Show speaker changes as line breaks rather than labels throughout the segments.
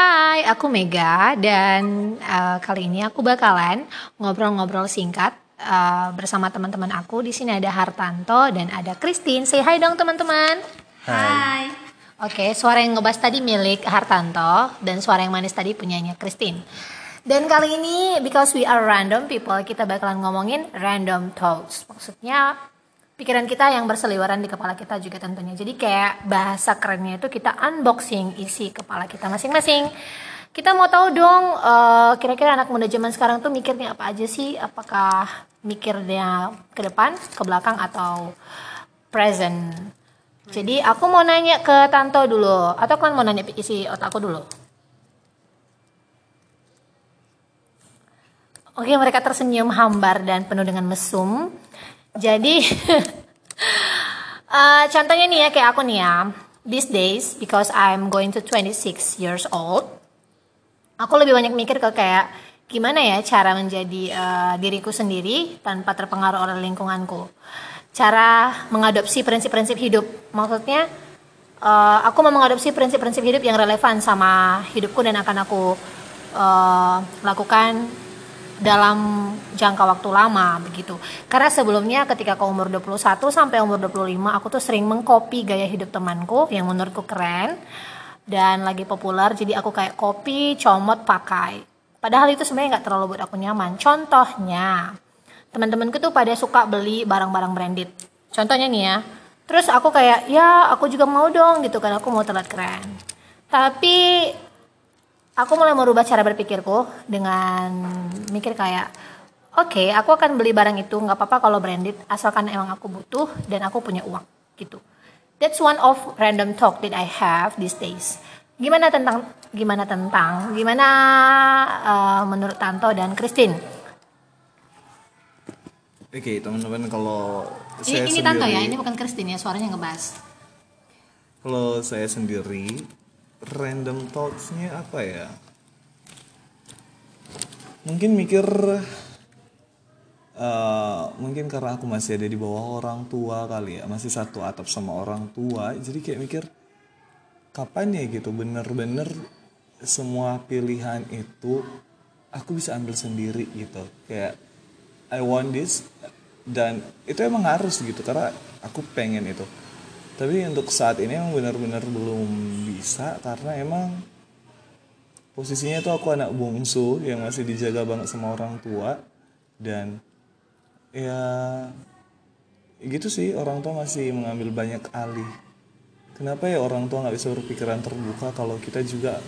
Hai, aku Mega dan uh, kali ini aku bakalan ngobrol-ngobrol singkat uh, bersama teman-teman aku. Di sini ada Hartanto dan ada Christine. Say hi dong teman-teman.
Hai.
Oke, suara yang ngebas tadi milik Hartanto dan suara yang manis tadi punyanya Christine. Dan kali ini because we are random people, kita bakalan ngomongin random thoughts. Maksudnya pikiran kita yang berseliweran di kepala kita juga tentunya. Jadi kayak bahasa kerennya itu kita unboxing isi kepala kita masing-masing. Kita mau tahu dong uh, kira-kira anak muda zaman sekarang tuh mikirnya apa aja sih? Apakah mikirnya ke depan, ke belakang atau present? Jadi aku mau nanya ke Tanto dulu atau kalian mau nanya isi otakku dulu? Oke, mereka tersenyum hambar dan penuh dengan mesum. Jadi uh, contohnya nih ya kayak aku nih ya. These days because I'm going to 26 years old. Aku lebih banyak mikir ke kayak gimana ya cara menjadi uh, diriku sendiri tanpa terpengaruh oleh lingkunganku. Cara mengadopsi prinsip-prinsip hidup. Maksudnya uh, aku mau mengadopsi prinsip-prinsip hidup yang relevan sama hidupku dan akan aku uh, lakukan dalam jangka waktu lama begitu. Karena sebelumnya ketika aku umur 21 sampai umur 25 aku tuh sering mengcopy gaya hidup temanku yang menurutku keren dan lagi populer jadi aku kayak copy, comot, pakai. Padahal itu sebenarnya nggak terlalu buat aku nyaman. Contohnya, teman-temanku tuh pada suka beli barang-barang branded. Contohnya nih ya. Terus aku kayak, ya aku juga mau dong gitu kan, aku mau terlihat keren. Tapi aku mulai merubah cara berpikirku dengan mikir kayak oke okay, aku akan beli barang itu nggak apa-apa kalau branded asalkan emang aku butuh dan aku punya uang gitu. That's one of random talk that I have these days. Gimana tentang gimana tentang gimana uh, menurut Tanto dan Christine?
Oke okay, teman-teman kalau
ini, ini Tanto ya ini bukan Christine ya suaranya ngebas.
Kalau saya sendiri random thoughts-nya apa ya? Mungkin mikir uh, mungkin karena aku masih ada di bawah orang tua kali ya masih satu atap sama orang tua jadi kayak mikir kapan ya gitu bener-bener semua pilihan itu aku bisa ambil sendiri gitu. Kayak I want this dan itu emang harus gitu karena aku pengen itu tapi untuk saat ini emang benar-benar belum bisa karena emang posisinya tuh aku anak bungsu yang masih dijaga banget sama orang tua dan ya gitu sih orang tua masih mengambil banyak alih. Kenapa ya orang tua nggak bisa berpikiran terbuka kalau kita juga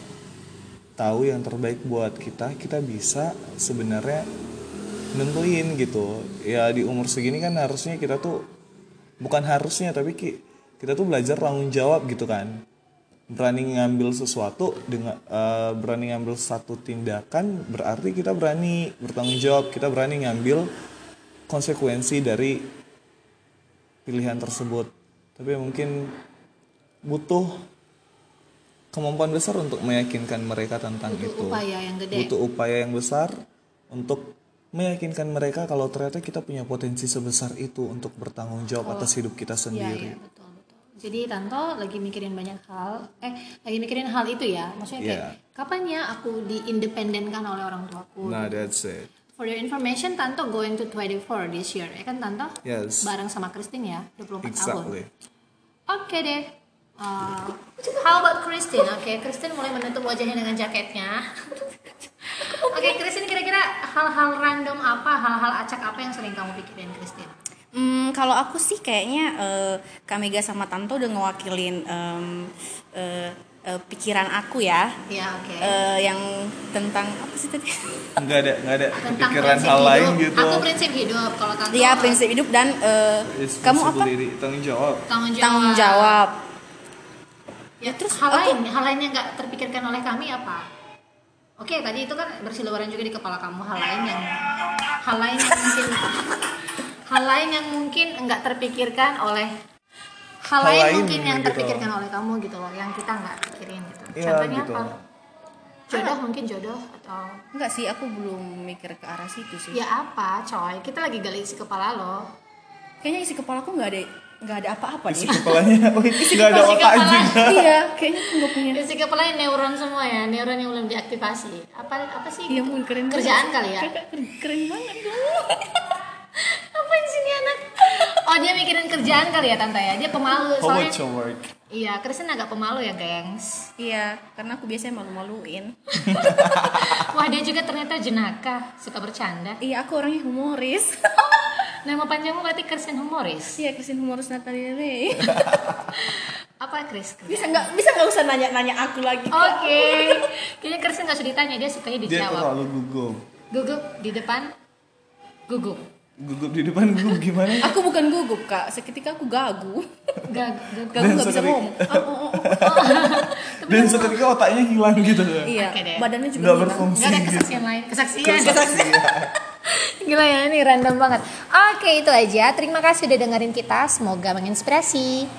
tahu yang terbaik buat kita kita bisa sebenarnya nentuin gitu. Ya di umur segini kan harusnya kita tuh bukan harusnya tapi kita tuh belajar tanggung jawab gitu kan. Berani ngambil sesuatu dengan uh, berani ngambil satu tindakan berarti kita berani bertanggung jawab. Kita berani ngambil konsekuensi dari pilihan tersebut. Tapi mungkin butuh kemampuan besar untuk meyakinkan mereka tentang
butuh
itu.
upaya yang gede.
butuh upaya yang besar untuk meyakinkan mereka kalau ternyata kita punya potensi sebesar itu untuk bertanggung jawab oh, atas hidup kita iya, sendiri.
iya, betul jadi Tanto lagi mikirin banyak hal eh lagi mikirin hal itu ya. Maksudnya kayak yeah. kapan ya aku diindependenkan oleh orang tuaku
nah that's it.
For your information Tanto going to 24 this year. Ya kan Tanto?
Yes.
Bareng sama Christine ya 24
exactly.
tahun. Oke okay deh. Uh, how about Christine? Oke okay, Christine mulai menutup wajahnya dengan jaketnya. Oke, okay, Christine kira-kira hal-hal random apa, hal-hal acak apa yang sering kamu pikirin, Christine?
Hmm, kalau aku sih kayaknya uh, Kamega sama Tanto udah ngewakilin um, uh, uh, pikiran aku ya.
Iya, oke. Okay.
Uh, yang tentang apa sih tadi?
Enggak ada, enggak ada tentang pikiran hal hidup. lain gitu.
Aku prinsip hidup kalau Tanto.
Iya, prinsip hidup dan uh, kamu apa?
Tanggung jawab.
Tanggung jawab.
Tanggung jawab.
Ya, terus hal aku, lain, hal lain yang nggak terpikirkan oleh kami apa? Oke, tadi itu kan berseliweran juga di kepala kamu hal lain yang hal lain yang mungkin hal lain yang mungkin enggak terpikirkan oleh hal, hal lain, lain mungkin yang gitu. terpikirkan oleh kamu gitu loh yang kita nggak pikirin gitu
ya, contohnya gitu. apa
jodoh mungkin jodoh atau
enggak sih aku belum mikir ke arah situ sih
ya apa coy kita lagi gali isi kepala lo
kayaknya isi kepala aku nggak ada nggak ada apa-apa
isi
nih
kepalanya nggak ada
isi
otak
kepala.
juga
iya kayaknya aku nggak punya
Isi kepalanya neuron semua ya, neuron yang belum diaktifasi. Apa apa sih?
Iya ampun keren banget.
Kerjaan kali ya?
Keren, keren banget
Oh dia mikirin kerjaan kali ya tante ya? Dia pemalu
how
soalnya.
about your work
Iya, Kristen agak pemalu ya, gengs.
iya karena aku biasanya malu-maluin
Wah dia juga ternyata jenaka, suka bercanda.
iya aku orangnya humoris
Nama panjangmu berarti Kristen humoris.
iya Kristin humoris Natalia Ray
Apa Chris?
bisa nggak bisa nggak usah nanya-nanya aku lagi.
Oke, kayaknya Kristen nggak usah ditanya, dia sukanya
dia
dijawab.
terlalu gugup
Gugup di depan, gugup.
Gugup di depan gugup gimana
aku bukan gugup kak seketika aku gagu
Gag, gag-
gagu nggak bisa ngomong oh, oh, oh.
dan seketika otaknya hilang gitu ya
iya
Oke deh.
badannya juga
nggak
hilang.
berfungsi
Gak ada
gitu
kesaksian lain, kesaksian.
Kesaksian.
Gila ya, ini random banget. Oke, itu aja. Terima kasih udah dengerin kita. Semoga menginspirasi.